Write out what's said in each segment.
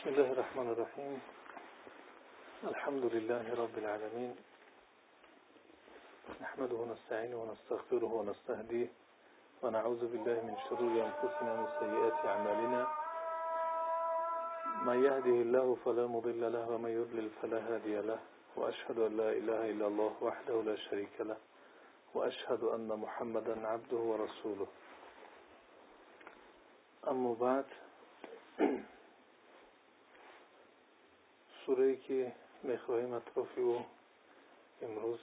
بسم الله الرحمن الرحيم. الحمد لله رب العالمين. نحمده ونستعينه ونستغفره ونستهديه ونعوذ بالله من شرور أنفسنا ومن سيئات أعمالنا. من يهده الله فلا مضل له ومن يضلل فلا هادي له. وأشهد أن لا إله إلا الله وحده لا شريك له. وأشهد أن محمدا عبده ورسوله. أما بعد سوره که می‌خواهیم اطرافی و امروز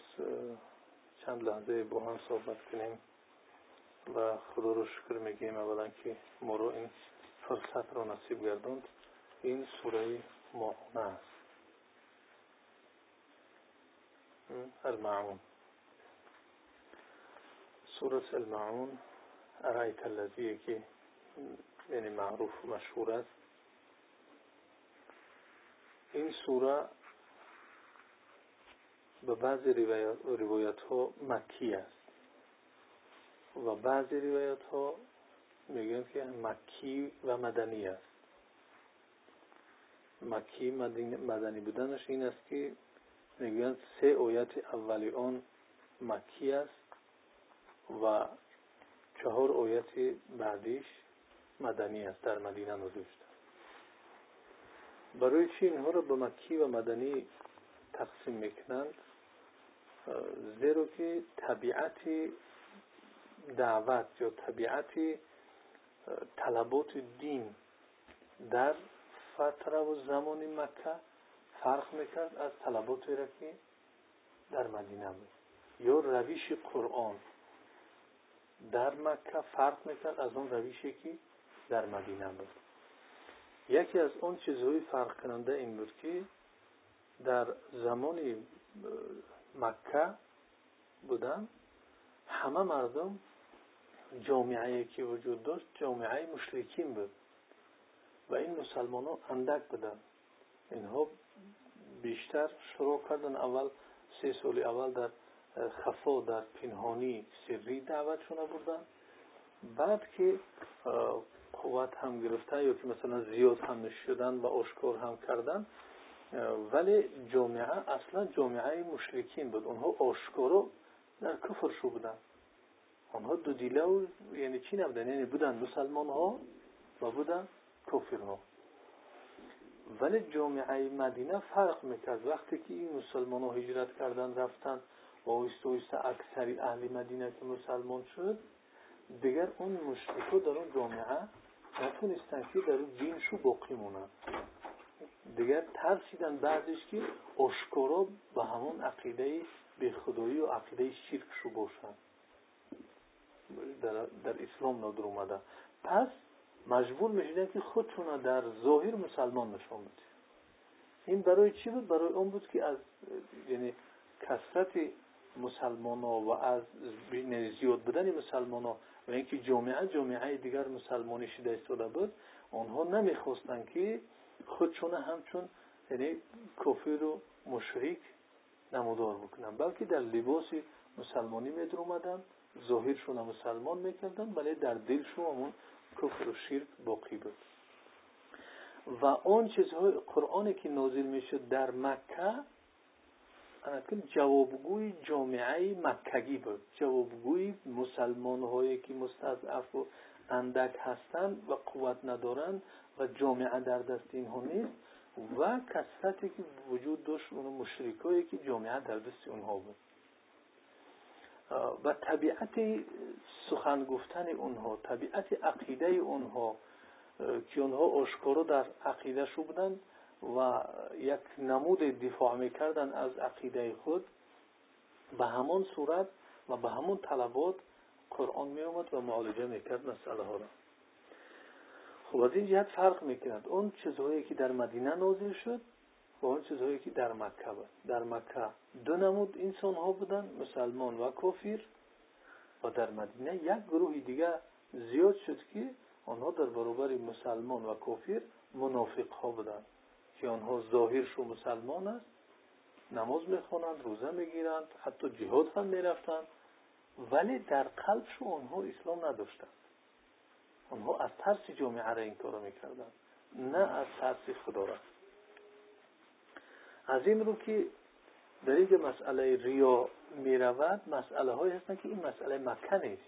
چند لحظه با هم صحبت کنیم و خدا رو شکر میگیم اولا که ما رو این فرصت رو نصیب گردوند. این سوره معونه است. المعون. سوره المعون ارایت الذی که یعنی معروف مشهور است. این سوره به بعضی روایت ها مکی است. و بعضی روایت ها میگن که مکی و مدنی است. مکی مدنی بودنش این است که میگن سه آیت اولی آن مکی است و چهار آیت بعدیش مدنی است در مدینه نازل شده برای چی اینها را به مکی و مدنی تقسیم می‌کنند زیرا که طبیعت دعوت یا طبیعت طلبات دین در فتره و زمان مکه فرق می‌کرد از طلبات را که در مدینه. بود یا رویش قرآن در مکه فرق می‌کرد از اون رویشی که در مدینه بود. یکی از اون چیزهای فرق کننده این بود که در زمان مکه بودن همه مردم جامعه که وجود داشت جامعه مشرکین بود و این مسلمان ها اندک بودن. اینها بیشتر شروع کردن اول سه سال اول در خفا در پنهانی سری دعوت شده بودن بعد که قوت هم گرفته یا که مثلا زیاد هم شدن و اشکار هم کردن ولی جامعه اصلا جامعه مشرکین بود. اونها آشکارا در کفر شو بودن. آنها دو دیله و یعنی چی نبودن؟ یعنی بودن مسلمان ها و بودن کفر ها ولی جامعه مدینه فرق می‌کرد. وقتی که این مسلمان ها هجرت کردن رفتن و اویست اویست اکثری اهل مدینه که مسلمان شد دیگر اون مشرکو در اون جامعه نتونستن که در اون دینشو باقی مونن دیگر ترسیدن بعدش که اشکارا به همون عقیده به خدایی و عقیده شرکشو باشن. در, در اسلام نادر اومده. پس مجبور می‌شدن که خودشون در ظاهر مسلمان نشون بده این برای چی بود؟ برای اون بود که از یعنی کسرت مسلمان ها و از زیاد بودن مسلمان ها و اینکه جامعه جامعه دیگر مسلمانی شده ایستاده بود آنها نمی‌خواستند که خودشون همچون یعنی کافر و مشرک نمودار بکنن بلکه در لباس مسلمانی میدر اومدن ظاهرشون مسلمان می‌کردن ولی در دلشون همون کفر و شرک باقی بود. و آن چیزهای قرآنی که نازل می‌شد در مکه انکن جوابگوی جامعه مکگی بود. جوابگوی مسلمان هایی که مستضعف و اندک هستند و قوت ندارند و جامعه در دست اینها نیست و کسرتی که وجود داشت اون مشرکایی که جامعه در دست اونها بود. و طبیعت سخن گفتن اونها طبیعت عقیده اونها که اونها آشکارا در عقیده شو بودند و یک نمود دفاع می‌کردن از عقیده خود. به همون صورت و به همون طلبات قرآن می اومد و معالجه می‌کرد مسئله ها را. خب از این جهت فرق می‌کند. اون چیزهایی که در مدینه نازل شد و اون چیزهایی که در مکه بود. در مکه دو نمود انسان ها بودن مسلمان و کافر. و در مدینه یک گروه دیگه زیاد شد که آنها در برابر مسلمان و کافر منافق ها بودند. که آنها ظاهرشو مسلمان است نماز می‌خوانند روزه می‌گیرند حتی جهاد هم می‌رفتند ولی در قلبشو آنها اسلام نداشتند. آنها از ترس جامعه را این کارو می‌کردند نه از ترس خدا را. از این رو که در اینکه مسئله ریا می رود مسئله های هستن که این مسئله مکه نیست.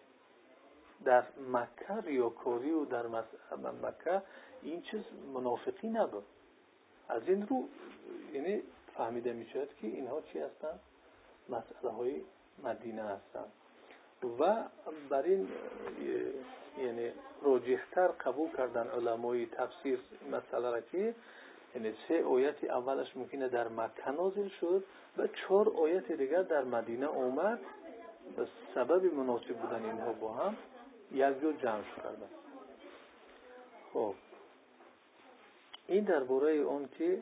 در مکه ریاکاری و در مکه این چیز منافقی نبود از این رو یعنی فهمیده می شود که اینها چی هستند مسئله های مدینه هستند و بر این یعنی راجحتر قبول کردن علمای تفسیر مسئله را که یعنی سه آیت اولش ممکنه در مکه نازل شد و چهار آیت دیگر در مدینه اومد به سبب مناسب بودن اینها با هم یک جور جمع کردن خب این که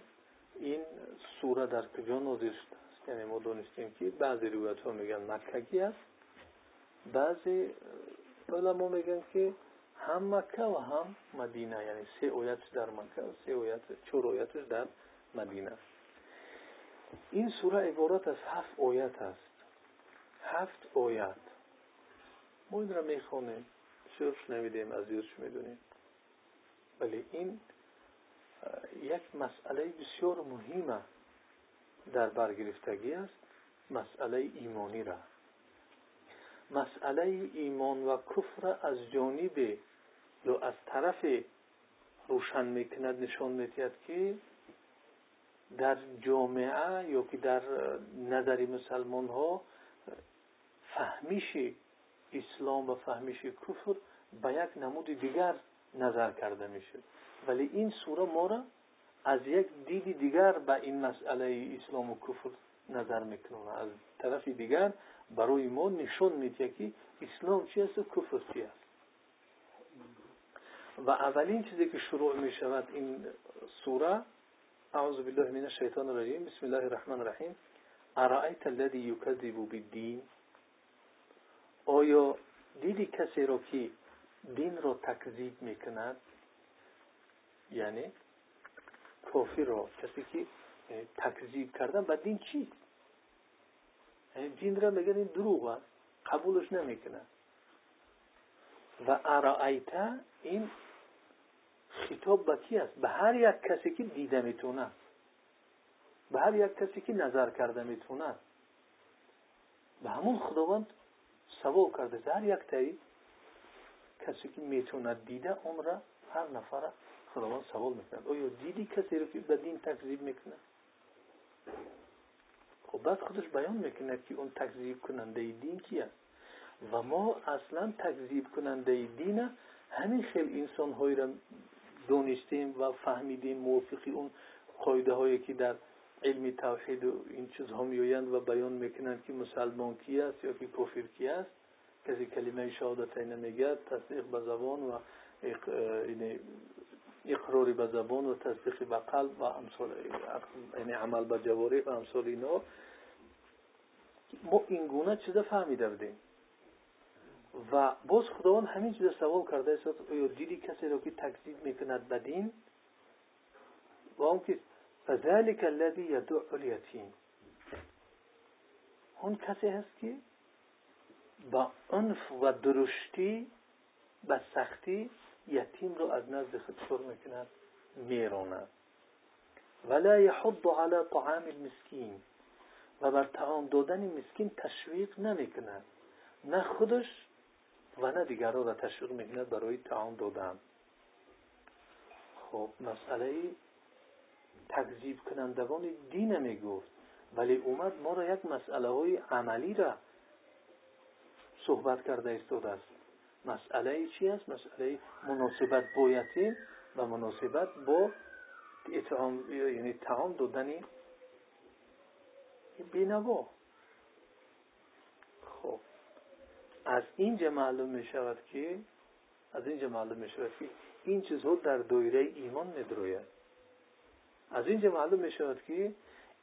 این سوره در کجا نازل شده است. یعنی ما دونستیم که بعضی روایت ها میگن مکگی است. بعضی علما میگن که هم مکه و هم مدینه. یعنی سه آیت در مکه و سه آیت چهار آیتش در مدینه. این سوره عبارت از هفت آیت است. هفت آیت. ما این را می‌خوانیم. شرف نمیدیم از یوش می‌دونیم. ولی این یک مسئله بسیار مهمه در برگرفتگی است مسئله ایمانی را. مسئله ایمان و کفر از جانب یا از طرف روشن می‌کند نشان میتید که در جامعه یا که در نظر مسلمان ها فهمیش اسلام و فهمیش کفر به یک نمود دیگر نظر کرده میشه ولی این سوره ما را از یک دید دیگر به این مسئله اسلام و کفر نظر می‌کنه. از طرف دیگر برای ما نشون میده که اسلام چی است و کفر چی است. و اولین چیزی که شروع می شود این سوره اعوذ بالله من الشیطان الرجیم بسم الله الرحمن الرحیم. ارائیت الذی یکذب بالدین؟ آیا دیدی کسی را که دین را تکذیب می‌کند؟ یعنی کافی را کسی که تکذیب کردن و دین چی؟ دین را میگن این دروغ است. قبولش نمی‌کنه و ارائیت این خطاب به کی است؟ به هر یک کسی که دیده می‌تونه. به هر یک کسی که نظر کرده می‌تونه. به همون خداوند سوال کرده. هر یک تایی کسی که می‌تونه دیده اون را هر نفر خداوند سوال می‌کنه آیا دیدی کسی رو که به دین تکذیب می‌کنه؟ خب بعد خودش بیان می‌کنه که اون تکذیب کننده دین کی است و ما اصلا تکذیب کننده دین همین خیلی انسان هایی را دونستیم و فهمیدیم موفقی اون قایده هایی که در علم توحید و این چیزها میویند و بیان می‌کنند که مسلمان کی است یا که کفر کی است. کسی کلمه شهادت میگه تصدیق به زبان و اقراری به زبان و تصدیق به قلب و امثال یعنی عمل به جواری و امثال اینا. ما این گونه چیزا فهمیده بودیم. و باز خداوند همین چیز سوال کرده است آیا دیدی کسی رو که تکذیب می‌کند به دین؟ و اون که فذلك الذي يدعو الیتیم. اون کسی هست که با عنف و درشتی به سختی یتیم رو از نزد خود سر میراند ولا یحض على طعام المسکین. و بر طعام دادن مسکین تشویق نمی‌کند نه خودش و نه دیگران را تشویق می‌کند برای طعام دادن. خب مسئله تکذیب کنندگان دین می‌گفت. ولی اومد ما را یک مسئله های عملی را صحبت کرده ایستاده است. مسئله چی است؟ مسئله مناسبت با یتیم و مناسبت با اطعام یعنی تعام دادن بینوا. خب از اینجا معلوم می شود که از اینجا معلوم می شود که این چیزها در دایره ایمان ندروید از اینجا معلوم می شود که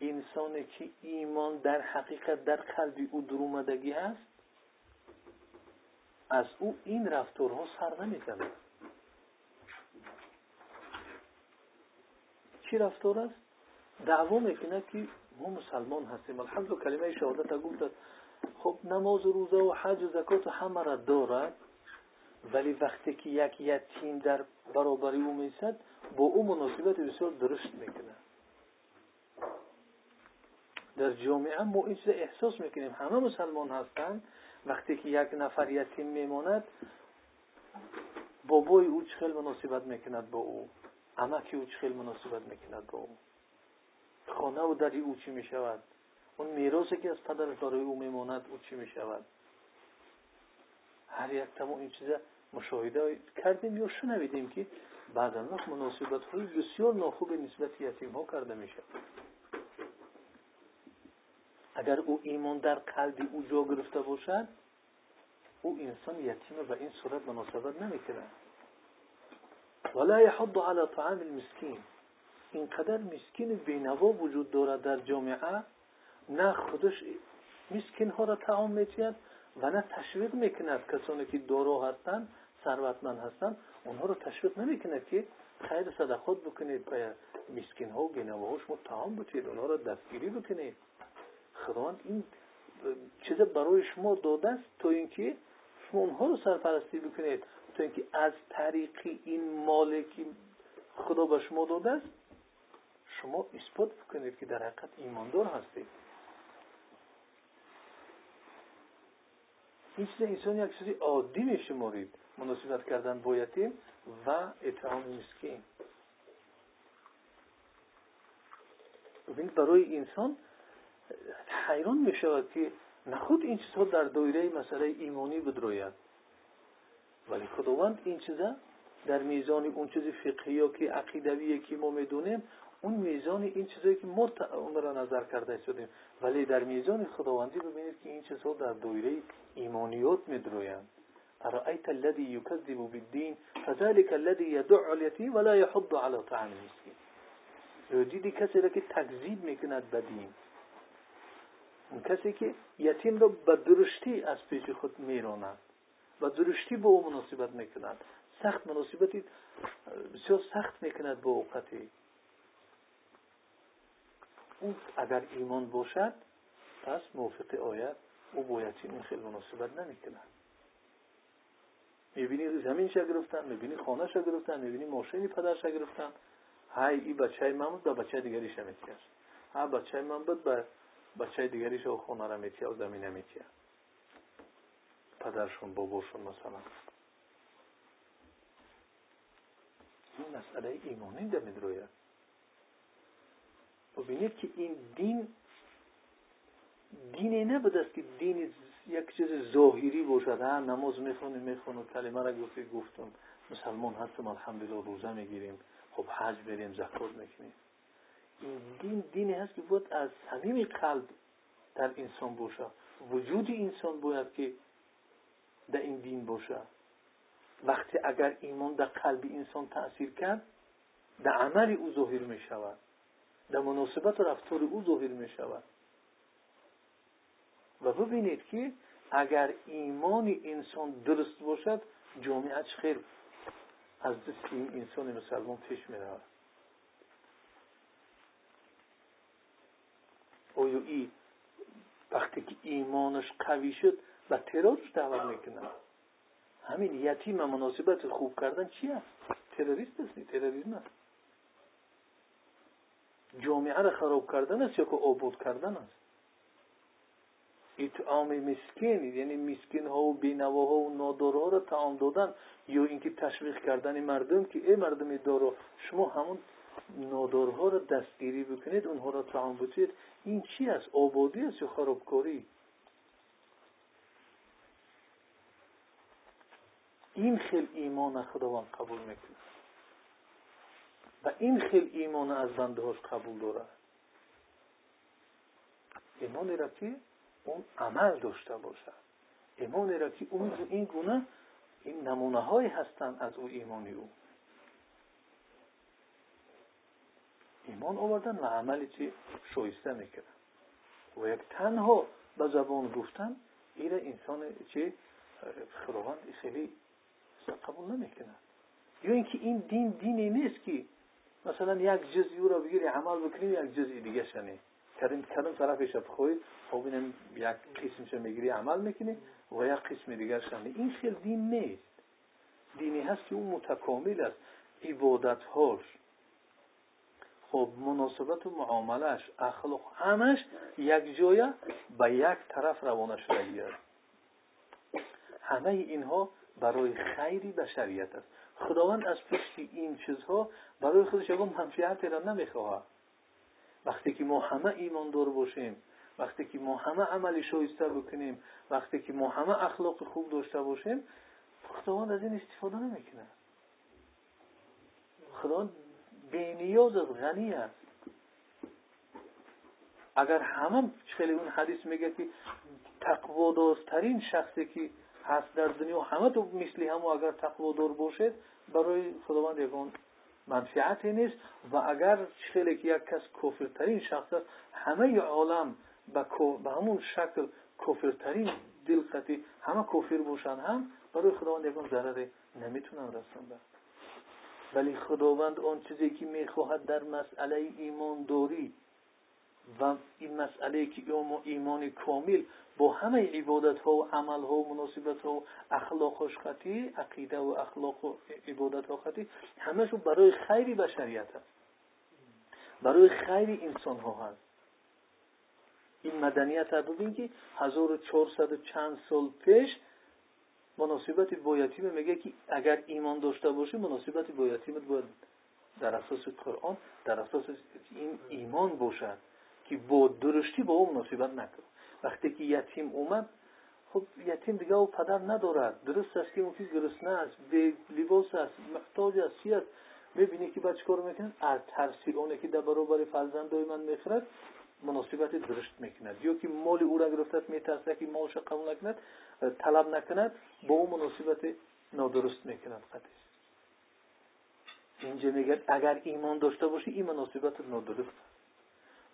انسانی که ایمان در حقیقت در قلبی او درومدگی هست از او این رفتارها سر نمی‌زند چی رفتار است؟ دعوا می‌کنه که ما مسلمان هستیم. الحمد کلمه شهادت گفت خب نماز و روزه و حج و زکات و همه را دارد. ولی وقتی که یک یتیم در برابری او میسد با او مناسبت بسیار درشت می‌کنه. در جامعه ما این چیز احساس می‌کنیم. همه مسلمان هستند. وقتی که یک نفر یتیم میماند بابای او چه مناسبت می‌کند با او. امکی او چه مناسبت می‌کند با او. خانه و دری او چی می‌شود؟ اون میراثی که از پدر داره او میماند او می‌شود؟ هر یک تمام این چیزا مشاهده کردیم یا شنویدیم که بعد وقت مناسبت های بسیار ناخوب نسبت یتیم ها کرده میشه. اگر او ایمان در قلب او جا گرفته باشد او انسان یتیمه و این صورت مناسبت نمی‌کنه ولا یحض على طعام المسکین. اینقدر مسکین بینوا وجود دارد در جامعه نه خودش مسکین ها را تعام میتید و نه تشویق می‌کند کسانی که دارو هستند ثروتمند هستند اونها رو تشویق نمی‌کند که خیر صدقات بکنید به مسکین ها و بینواها شما تعام بتید اونها را دستگیری بکنید. خداوند این چیز برای شما داده است تا اینکه شما اونها رو سرپرستی بکنید. تا اینکه از طریق این مالی که خدا به شما داده است شما اثبات بکنید که در حقیقت ایماندار هستید. این چیز انسان یک چیزی عادی میشمارید مناسبت کردن با یتیم و اطعام مسکین. ببینید برای انسان حیران می شود که نخود این چیزها در دایره مسئله ایمانی بدروید ولی خداوند این چیزا در میزان اون چیز فقهی که عقیدویی که ما می‌دونیم اون میزان این چیزایی که ما اون را نظر کرده شدیم. ولی در میزان خداوندی ببینید که این چیزها در دایره ایمانیات میدرویند أرأيت الذي يكذب بالدين فذلك الذي يدع اليتيم ولا يحض على طعام المسكين دیدی کسی را که تکذیب می‌کند به دین اون کسی که یتیم را به درشتی از پیش خود میراند و درشتی با او مناسبت می‌کند. سخت مناسبتی بسیار سخت می‌کند با اوقتی او اگر ایمان باشد پس موافق آید. او با یتیم خیلی مناسبت نمی‌کند. می‌بینی زمینش گرفتن می‌بینی خانهش گرفتن می‌بینی ماشینی پدرش گرفتن. های این بچه من بود به بچه دیگریش میتیاش ها بچه من بود به بچه دیگریش و خونه را میتیا و زمینه میتیا پدرشون باباشون مثلا. این مسئله ایمانی در میدروید ببینید که این دین دینی نبود است که دین یک چیز ظاهری باشد. ها نماز می‌خونیم می‌خونیم کلمه را گفتی گفتم. مسلمان هستم الحمدلله روزه می‌گیریم. خب حج بریم زکات می‌کنیم. دین دینی هست که باید از صمیم قلب در انسان باشه. وجود انسان باید که در این دین باشه. وقتی اگر ایمان در قلب انسان تأثیر کرد در عمل او ظاهر می شود. در مناسبت رفتار او ظاهر می شود. و ببینید که اگر ایمان انسان درست باشد جامعه خیر. از دست این انسان مسلمان پیش می رود. آیا ای وقتی که ایمانش قوی شد و ترورش دعوت می‌کنه همین یتیم مناسبت خوب کردن چی است تروریست است تروریسم است جامعه را خراب کردن است یا که آبود کردن است اطعام مسکین یعنی مسکین ها و بینواها و نادارها را تعام دادن یا اینکه تشویق کردن مردم که ای مردم دارو شما همون نادارها را دستگیری بکنید اونها را تعام بتید این چی است؟ آبادی است یا خرابکاری؟ این خیل ایمان خداوند قبول می‌کنه. و این خیل ایمان از بنده قبول داره. ایمان را که اون عمل داشته باشد ایمان را که اون این گونه این نمونه های هستند از او ایمانی او. ایمان آوردن و عملی چی؟ شایسته می‌کنن و یک تنها به زبان گفتن این انسان چی؟ خداوند خیلی قبول نمی‌کنه یا اینکه این دین دینی نیست که مثلا یک جزئی او را بگیری عمل بکنی یک جزئی دیگه شنی. کردن کردن طرفش بخوی خب اینم یک قسمش می‌گیری عمل می‌کنی و یک قسم دیگر شنی. این خیلی دین نیست. دینی هست که اون متکامل است. عبادتهاش خب مناسبت و معاملش اخلاق همش یک جایه به یک طرف روانه شده بیاد همه اینها برای خیری بشریت است. خداوند از پشت این چیزها برای خودش یکم منفعت را نمی‌خواهد وقتی که ما همه ایمان دار باشیم وقتی که ما همه عملی شایسته بکنیم وقتی که ما همه اخلاق خوب داشته باشیم خداوند از این استفاده نمی‌کنه. خداوند بینیاز از غنی است اگر همه خیلی اون حدیث میگه که تقوادارترین شخصی که هست در دنیا همه تو مثلی همو اگر تقوادار باشد برای خداوند یکون منفعتی نیست. و اگر خیلی که یک کس کفرترین شخص است همه عالم به همون شکل کفرترین دلقتی همه کفر باشن هم برای خداوند یکون ضرر نمی‌تونن رسنده ولی خداوند آن چیزی که می‌خواهد در مسئله ایمانداری و این مسئله که ایمان کامل با همه عبادت ها و عمل ها و مناسبت ها و اخلاق خطی عقیده و اخلاق و عبادت ها خطی همشون برای خیر بشریت هست. برای خیر انسان ها هست. این مدنیت ها ببین که 1400 چند سال پیش مناسبت با یتیم میگه که اگر ایمان داشته باشی مناسبت با یتیمت باید در اساس قرآن در اساس این ایمان باشد که با درشتی با اون مناسبت نکن وقتی که یتیم اومد خب یتیم دیگه او پدر ندارد. درست است که اون که گرسنه است. به لباس است محتاج است چی می‌بینی که بچه کار می‌کنه؟ از ترسی اونه که در برابر فرزندای من می‌خرد مناسبت درست می‌کند. یا که مال او را گرفتد میترسه که مالش قبول نکند طلب نکند با اون مناسبت نادرست می‌کند قدش اینجا میگه اگر ایمان داشته باشی این مناسبت نادرست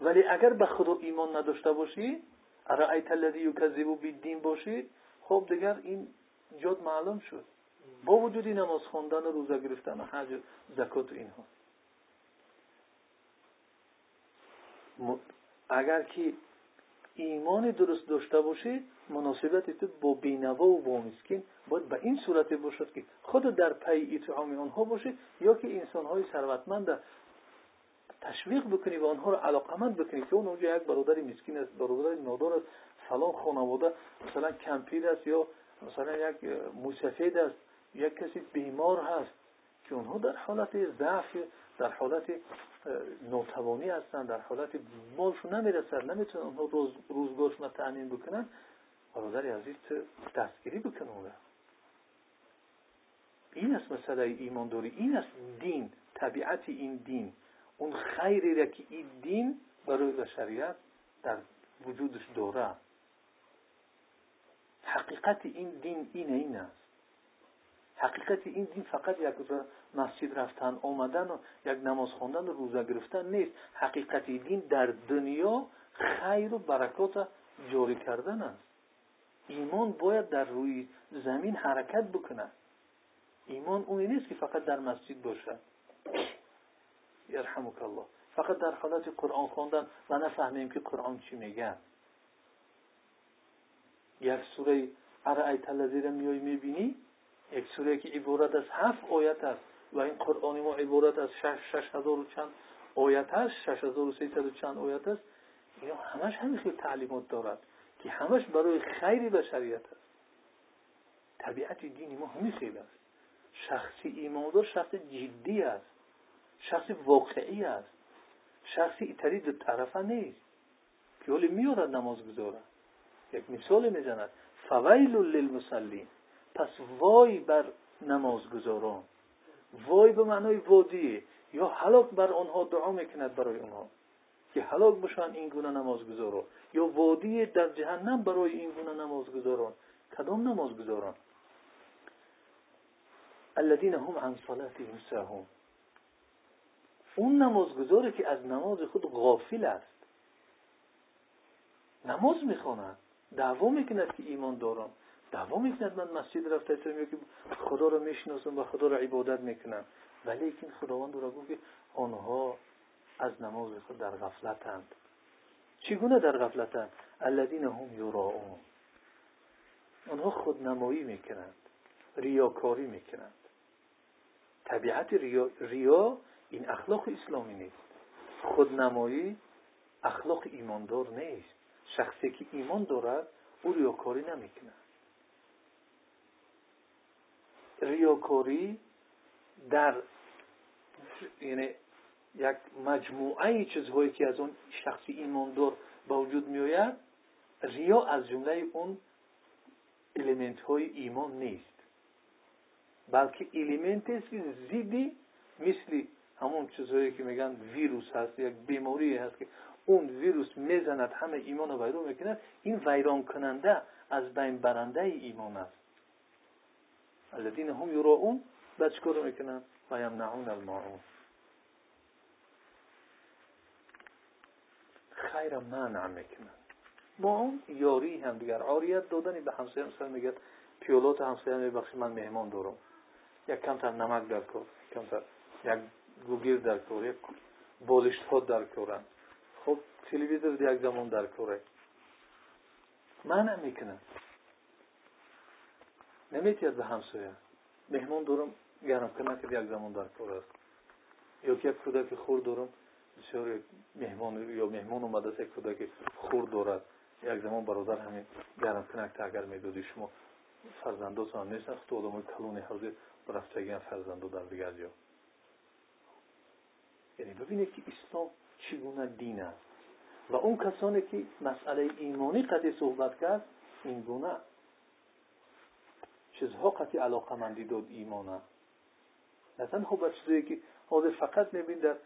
ولی اگر به خدا ایمان نداشته باشی ارائیت الذی یکذب بالدین باشید خب دیگر این جد معلوم شد با وجود نماز خواندن روزه گرفتن حج زکات و اینها اگر که ایمان درست داشته باشید مناسبت تو با بینوا و با مسکین باید به این صورت باشد که خود در پی اطعام آنها باشید یا که انسان های ثروتمند تشویق بکنی و آنها رو علاقمند بکنی که اون اونجا یک برادر مسکین است برادر نادار است فلان خانواده مثلا کمپیر است یا مثلا یک موسفید است یک کسی بیمار هست که اونها در حالت ضعف در حالت نوتوانی هستند در حالت مالشون نمی‌رسد نمی‌تونن اونها روز روزگارشون رو تأمین بکنن. برادر عزیز دستگیری بکنه این است مسئله ایمانداری این است دین طبیعت این دین. اون خیری را که این دین برای بشریت در وجودش داره حقیقت این دین این این است. حقیقت این دین فقط یک مسجد رفتن آمدن و یک نماز خواندن و روزه گرفتن نیست. حقیقت دین در دنیا خیر و برکات جاری کردن است. ایمان باید در روی زمین حرکت بکنه. ایمان اونی نیست که فقط در مسجد باشد یرحمک الله فقط در حالت قرآن خواندن و نفهمیم که قرآن چی میگه. یک سوره الذی را میای می‌بینی؟ یک سوره که عبارت از هفت آیت است و این قرآن ما عبارت از شش, شش هزار و چند آیت است. شش هزار و چند آیت است. اینا همش همین خیلی تعلیمات دارد. که همش برای خیری بشریت است طبیعت دینی ما همین خیلی است. شخصی ایماندار شخص جدی است. شخص واقعی است. شخصی ایتری دو طرفه نیست. که ولی میارد نماز گذاره یک مثال می‌زند. فویل للمسلین پس وای بر نمازگزاران وای به معنای وادیه یا حلاک بر آنها دعا می‌کند برای آنها. که حلاک بشن این گونه نمازگزاران. یا وادی در جهنم برای این گونه نمازگزاران. کدام نمازگزاران؟ الذين هم عن صلاتهم ساهون. اون نمازگزاری که از نماز خود غافل است. نماز می‌خواند دعوا می‌کند که ایمان دارم. دعوا می‌کند من مسجد رفته که خدا رو می‌شناسم و خدا رو عبادت می‌کنم. ولی این خداوند را گفت که آنها از نماز خود در غفلتند. چگونه در غفلتند؟ الذین هم یراؤون. آنها خودنمایی می‌کنند ریاکاری می‌کنند. طبیعت ریا, ریا این اخلاق اسلامی نیست. خودنمایی اخلاق ایماندار نیست. شخصی که ایمان دارد او ریاکاری نمی‌کنه ریاکاری در یعنی یک مجموعه چیزهایی که از اون شخصی ایماندار با وجود میآید ریا از جمله اون الیمنت های ایمان نیست. بلکه الیمنت است که زیدی مثل همون چیزهایی که میگن ویروس هست یک بیماری هست که اون ویروس می‌زند همه ایمان رو ویران می‌کند. این ویران کننده از بین برنده ایمان است. الذین هم یراؤون بعد چکار می‌کنن؟ و یمنعون الماعون. خیر منع می‌کنن با اون یاری هم دیگر. عاریت دادنی به همسایه مثلا میگه پیولات همسایه میبخشی من مهمان دارم. یک کمتر نمک در کار کمتر یک گوگیر در کار یک بالشت ها در کارن خب تلویزیون یک زمان در کاره منع می‌کنه نمیتید به همسایه. مهمان دارم گرم کنه که یک زمان در کار. است یا که یک کودک خور دارم بسیار مهمان یا مهمان اومده است یک کودک خور دارد. یک زمان برادر همین گرم کنک اگر می‌دادی شما فرزنداتون هم نیستن. تو آدم کلون حاضر برفتگی هم فرزندو در دیگر جا. یعنی ببینید که اسلام چگونه دین است. و اون کسانی که مسئله ایمانی قطعی صحبت کرد این گونه چیزها قطعی علاقه مندی داد ایمان است. مثلا خب چیزایی که حاضر فقط میبین در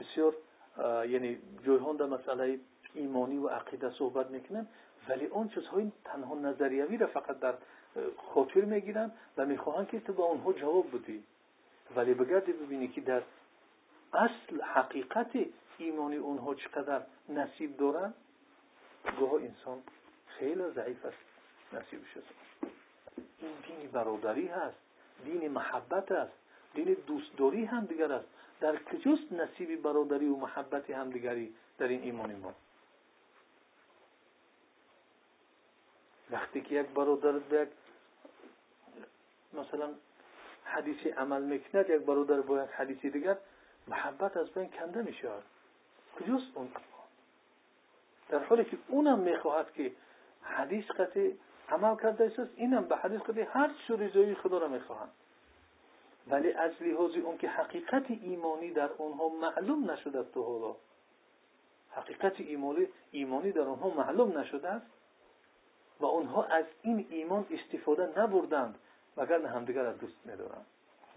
بسیار یعنی جایهان در مسئله ایمانی و عقیده صحبت می‌کنن ولی اون چیزهای تنها نظریوی را فقط در خاطر می‌گیرن و می‌خواهند که تو با اونها جواب بدی. ولی بگردی ببینی که در اصل حقیقت ایمانی اونها چقدر نصیب دارن گاه انسان خیلی ضعیف است نصیبش است این دین برادری هست دین محبت است دین دوستداری هم دیگر است. در کجاست نصیب برادری و محبت همدیگری در این ایمان ما؟ وقتی که یک برادر به یک مثلا حدیثی عمل می‌کند یک برادر با یک حدیثی دیگر محبت از بین کنده میشه. کجاست اون؟ در حالی که اونم می‌خواهد که حدیث قطع عمل کرده است اینم به حدیث قطع هر چه رضایی خدا را می‌خواهند. ولی از لحاظ اون که حقیقت ایمانی در اونها معلوم نشده است تو حالا. حقیقت ایمانی ایمانی در اونها معلوم نشده است و اونها از این ایمان استفاده نبردند مگر نه همدیگر را دوست میدارند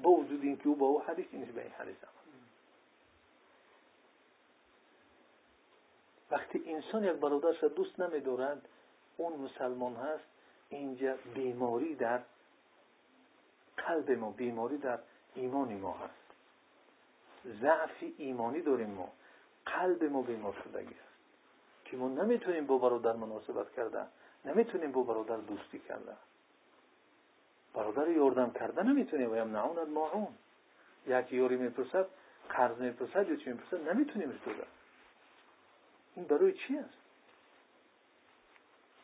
با وجود اینکه او با او حدیث اینش به این حدیث وقتی انسان یک برادرش را دوست نمیدارند اون مسلمان هست اینجا بیماری در قلب ما بیماری در ایمان ما هست. ضعف ایمانی داریم ما. قلب ما بیمار شدگی است. که ما نمی‌تونیم با برادر مناسبت کردن نمی‌تونیم با برادر دوستی کردن. برادر یاردم کردن نمی‌تونیم. و نعون الماعون یک یاری می‌پرسد قرض می‌پرسد یا چی می‌پرسد نمی‌تونیم دادن این برای چی است؟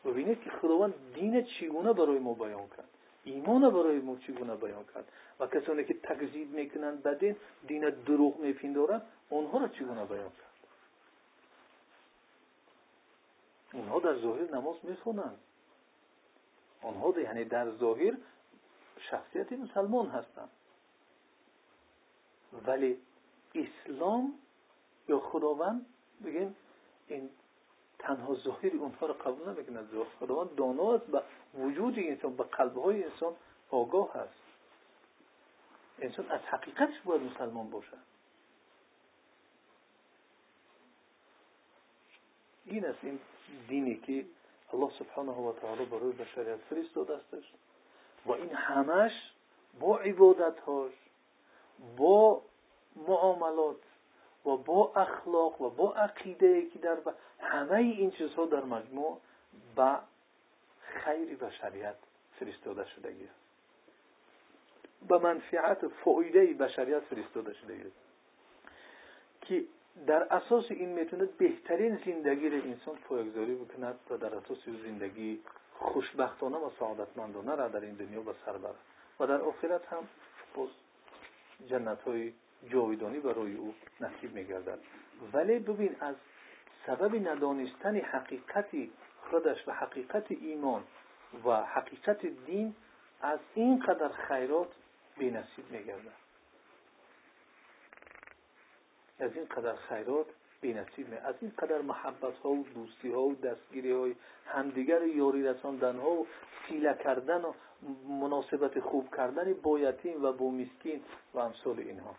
ببینید که خداوند دین چگونه برای ما بیان کرد. ایمان برای ما چگونه بیان کرد. و کسانی که تکذیب می‌کنند به دین دین دروغ میپندارند اونها را چگونه بیان کرد؟ اونها در ظاهر نماز می‌خونند آنها یعنی در ظاهر شخصیت مسلمان هستند ولی اسلام یا خداوند بگیم این تنها ظاهر اونها را قبول نمی‌کنه خداوند دانا است به وجود انسان به قلبهای انسان آگاه هست انسان از حقیقتش باید مسلمان باشد. این است این دینی که الله سبحانه و تعالی برای بشریت فرستاده استش. و این همش با عبادتهاش با معاملات و با اخلاق و با عقیده که در همه این چیزها در مجموع به خیر بشریت فرستاده شده است به منفعت فایده بشریت فرستاده شده است که در اساس این می‌تونه بهترین زندگی را انسان پایگذاری بکند و در اساس زندگی خوشبختانه و سعادتمندانه را در این دنیا به سر برد. و در آخرت هم باز جنت های جاویدانی برای او نصیب میگردد. ولی ببین از سبب ندانستن حقیقت خودش و حقیقت ایمان و حقیقت دین از اینقدر خیرات بی نصیب میگردد. از این قدر خیرات بی نصیب از این قدر محبت ها و دوستی ها و دستگیری های همدیگر یاری رساندن ها و سیله کردن و مناسبت خوب کردن با یتیم و با مسکین و امثال اینها.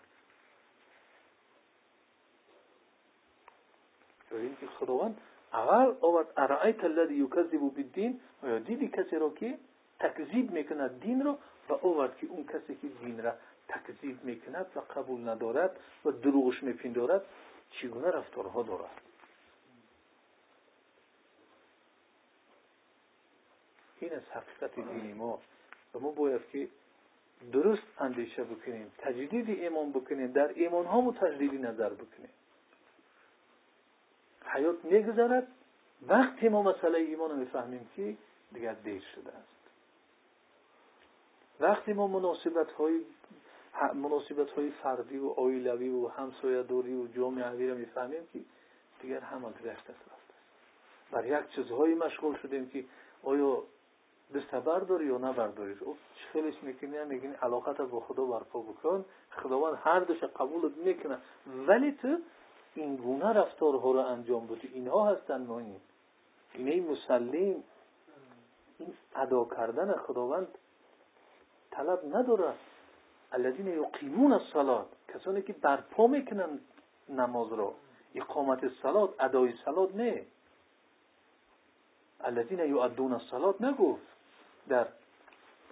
ببین که خداوند اول آورد ارائیت الذی یکذب بالدین؟ و دیدی کسی را که تکذیب می‌کند دین را؟ و آورد که اون کسی که دین را تکذیب می‌کند و قبول ندارد و دروغش میپندارد چگونه رفتارها دارد؟ این از حقیقت دینی ما. و ما باید که درست اندیشه بکنیم تجدید ایمان بکنیم در ایمان ها تجدید نظر بکنیم. حیات میگذرد. وقتی ما مسئله ایمان رو می‌فهمیم که دیگر دیر شده است. وقتی ما مناسبت های مناسبت های فردی و آیلوی و همسایه‌داری و جامعوی را می‌فهمیم که دیگر همان رفته است. بر یک چیزهایی مشغول شدیم که آیا دست برداری یا نبرداری؟ او خیلیش می‌کنی میگین علاقت با خدا برپا بکن. خداوند هر دوش قبولت می‌کنه. ولی تو این گونه رفتارها رو انجام بدی اینها هستن مهم اینه مسلم. این ادا کردن خداوند طلب نداره. الذين یقیمون الصلاه کسانی که برپا می‌کنن نماز را. اقامت الصلاه ادای صلات نه. الذين يؤدون الصلاه نگفت. در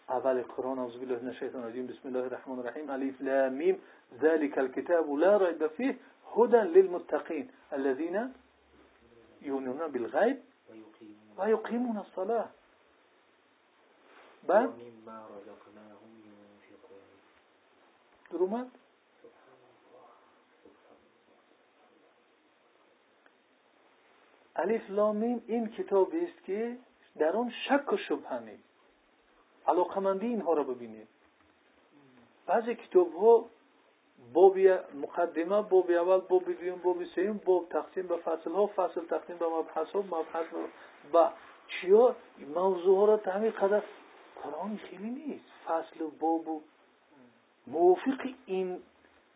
اول قرآن اعوذ بالله من الشیطان الرجیم. بسم الله الرحمن الرحیم. الف لام میم. ذلك الكتاب لا ريب فيه هدى للمتقين الذين يؤمنون بالغيب ويقيمون الصلاه بعد؟ در اومد الف لامیم این کتابی است که در آن شک و شبهه نیست علاقمندی اینها را ببینید بعضی کتاب ها بابی مقدمه بابی اول بابی دویم بابی سوم باب تقسیم به فصل ها فصل تقسیم به مبحث ها مبحث با چیا؟ موضوع ها را تعمیر قدر قرآن خیلی نیست. فصل و باب و موافق این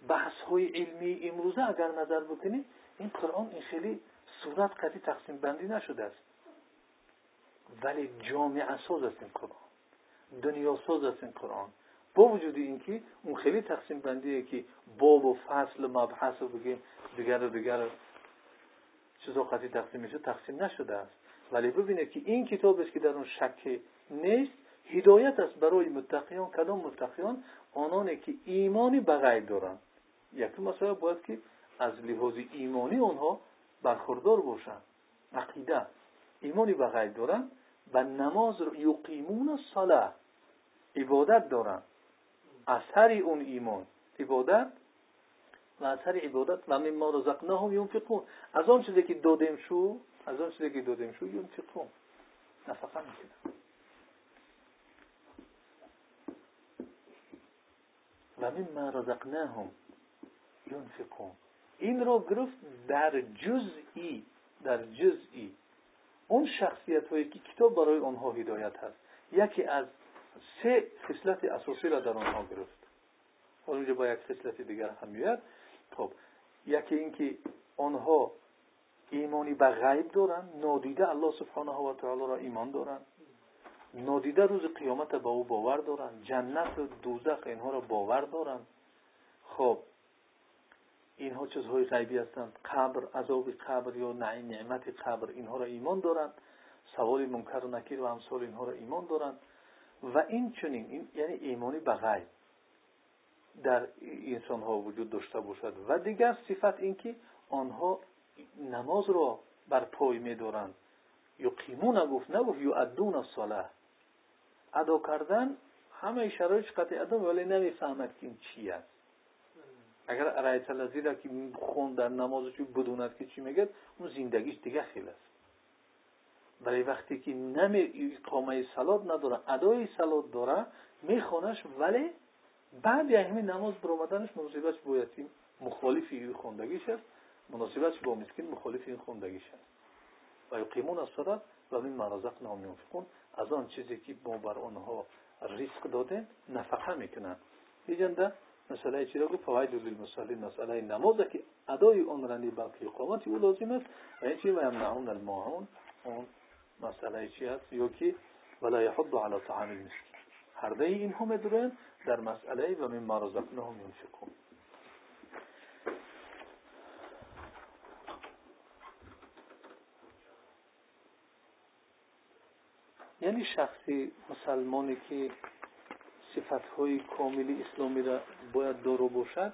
بحث های علمی امروزه اگر نظر بکنید این قرآن این خیلی صورت قطعی تقسیم بندی نشده است. ولی جامعه ساز است این قرآن. دنیا ساز است این قرآن. با وجود اینکه اون خیلی تقسیم بندیه که باب و فصل مبحث رو بگیم دیگر و دیگر چیزا قطعی تقسیم میشه تقسیم نشده است. ولی ببینید که این کتاب است که در اون شک نیست هدایت است برای متقیان کدام متقیان؟ آنانی که ایمانی به غیب دارند یکی مسئله باید که از لحاظ ایمانی آنها برخوردار باشند عقیده. ایمانی به غیب دارند و نماز رو یقیمون الصلاه عبادت دارند اثر اون ایمان. عبادت و اثر عبادت و مما رزقناهم ينفقون. از آن چیزی که دادیم شو از آن چیزی که دادیم شو ينفقون. نفقه می‌کنن. و مما رزقناهم ينفقون. این رو گرفت در جزئی در جزئی. اون شخصیت هایی که کتاب برای آنها هدایت هست. یکی از سه خصلت اساسی را در آنها گرفت. اونجا با یک خصلت دیگر هم میاد. خب یکی اینکه آنها ایمانی به غیب دارن نادیده الله سبحانه و تعالی را ایمان دارن. نادیده روز قیامت با او باور دارن. جنت و دوزخ اینها را باور دارن. خب اینها چیزهای غیبی هستند. قبر عذاب قبر یا نعیم نعمت قبر اینها را ایمان دارند سوال منکر و نکیر و امثال اینها را ایمان دارند و این چنین این یعنی ایمانی به غیب در انسان ها وجود داشته باشد. و دیگر صفت اینکه آنها نماز را بر پای می دارند یقیمون گفت نگفت ادون الصلاه ادا کردن همه شرایط قطع ادام ولی نمی‌فهمد که این چی است. اگر رایت الذی را که خون در نمازش بدوند که چی میگه اون زندگیش دیگه خیلی است. ولی وقتی که نمی اقامه سلات نداره ادای سلات داره میخونش ولی بعد همین نماز برآمدنش مناسبتش با یتیم مخالف این خوندگیش است مناسبتش با مسکین مخالف این خوندگیش است و یقیمون الصلاه و من ما رزقناهم ينفقون از آن چیزی که ما بر آنها ریسک داده نفقه می‌کنن. اینجا مسئله چی را گفت؟ فواید للمصلین مسئله نماز که ادای آن رنی بلکه اقامت او لازم است. و این چی؟ و یمنعون الماعون. اون مسئله چی است یا که ولا یحض على طعام المسکین. هر ده این هم درن در مسئله و من ما رزقناهم ينفقون. یعنی شخصی مسلمانی که صفتهای کاملی اسلامی را باید دارو باشد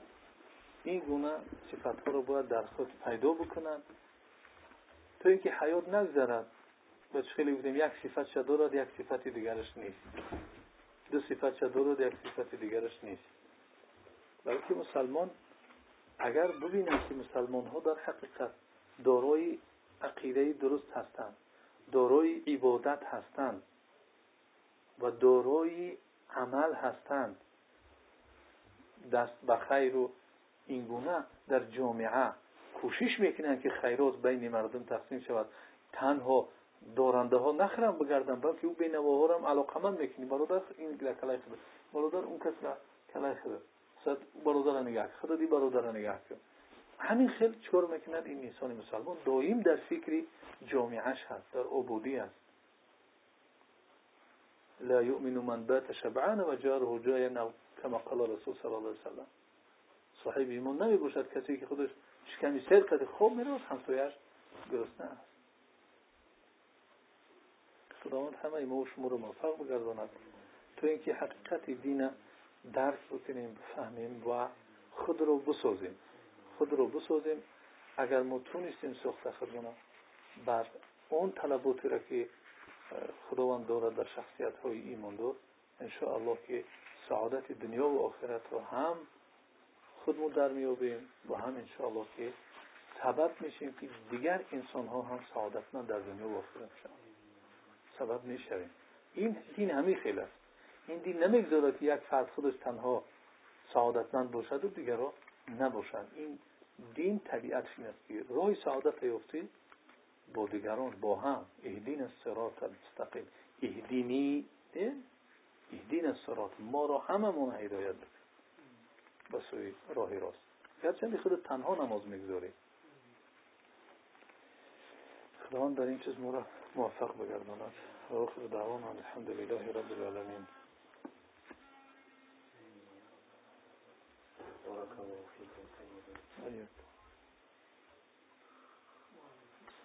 این گونه صفتها را باید در خود پیدا بکنند تو اینکه حیات نگذرد. و خیلی بودیم یک صفت شد دارد یک صفت دیگرش نیست دو صفت شد دارد یک صفت دیگرش نیست بلکه مسلمان اگر ببینیم که مسلمان ها در حقیقت دارای عقیده درست هستند دارای عبادت هستند و دارای عمل هستند دست به خیر و اینگونه در جامعه کوشش می‌کنند که خیرات بین مردم تقسیم شود تنها دارنده ها نخرم بگردن بلکه او بین ها هم علاقمند می‌کنی برادر این کلای خود. برادر اون کس کلای خود. صد برادر نگاه خدا دی برادر نگاه کن همین خیلی چکار می‌کنند این انسان مسلمان. دایم در فکری جامعهش هست در عبودی است لا يؤمن من بات شبعان و جاره جایا كما قال رسول صلی الله علیه وسلم. صاحب ایمان نمی باشد کسی که خودش شکمی سیر کرده خوب میره همسایش گرسنه خداوند همه ما و شما رو موفق بگرداند. تو اینکه حقیقت دین درک بکنیم بفهمیم و خود رو بسازیم. خود رو بسازیم. اگر ما تونستیم سخت خودمون بر اون طلباتی را که خداوند دارد در شخصیت های ایمان دار الله که سعادت دنیا و آخرت رو هم خودمون در میابیم و هم الله که سبب میشیم که دیگر انسان ها هم سعادتمند در دنیا و آخرت شد سبب می‌شویم این دین همین خیلی است. این دین نمی‌گذارد که یک فرد خودش تنها سعادتمند باشد و دیگران نباشند این دین طبیعت این است که راه سعادت یافتی با دیگران با هم. اهدین الصراط المستقیم. اهدینی اهدین الصراط. ما را هممون هدایت بده. به سوی راه راست. گرچه خود تنها نماز می‌گذاری. خداوند در این چیز را موفق بجرمانات وآخر دعوانا الحمد لله رب العالمين. بارك الله فيكم. سيدي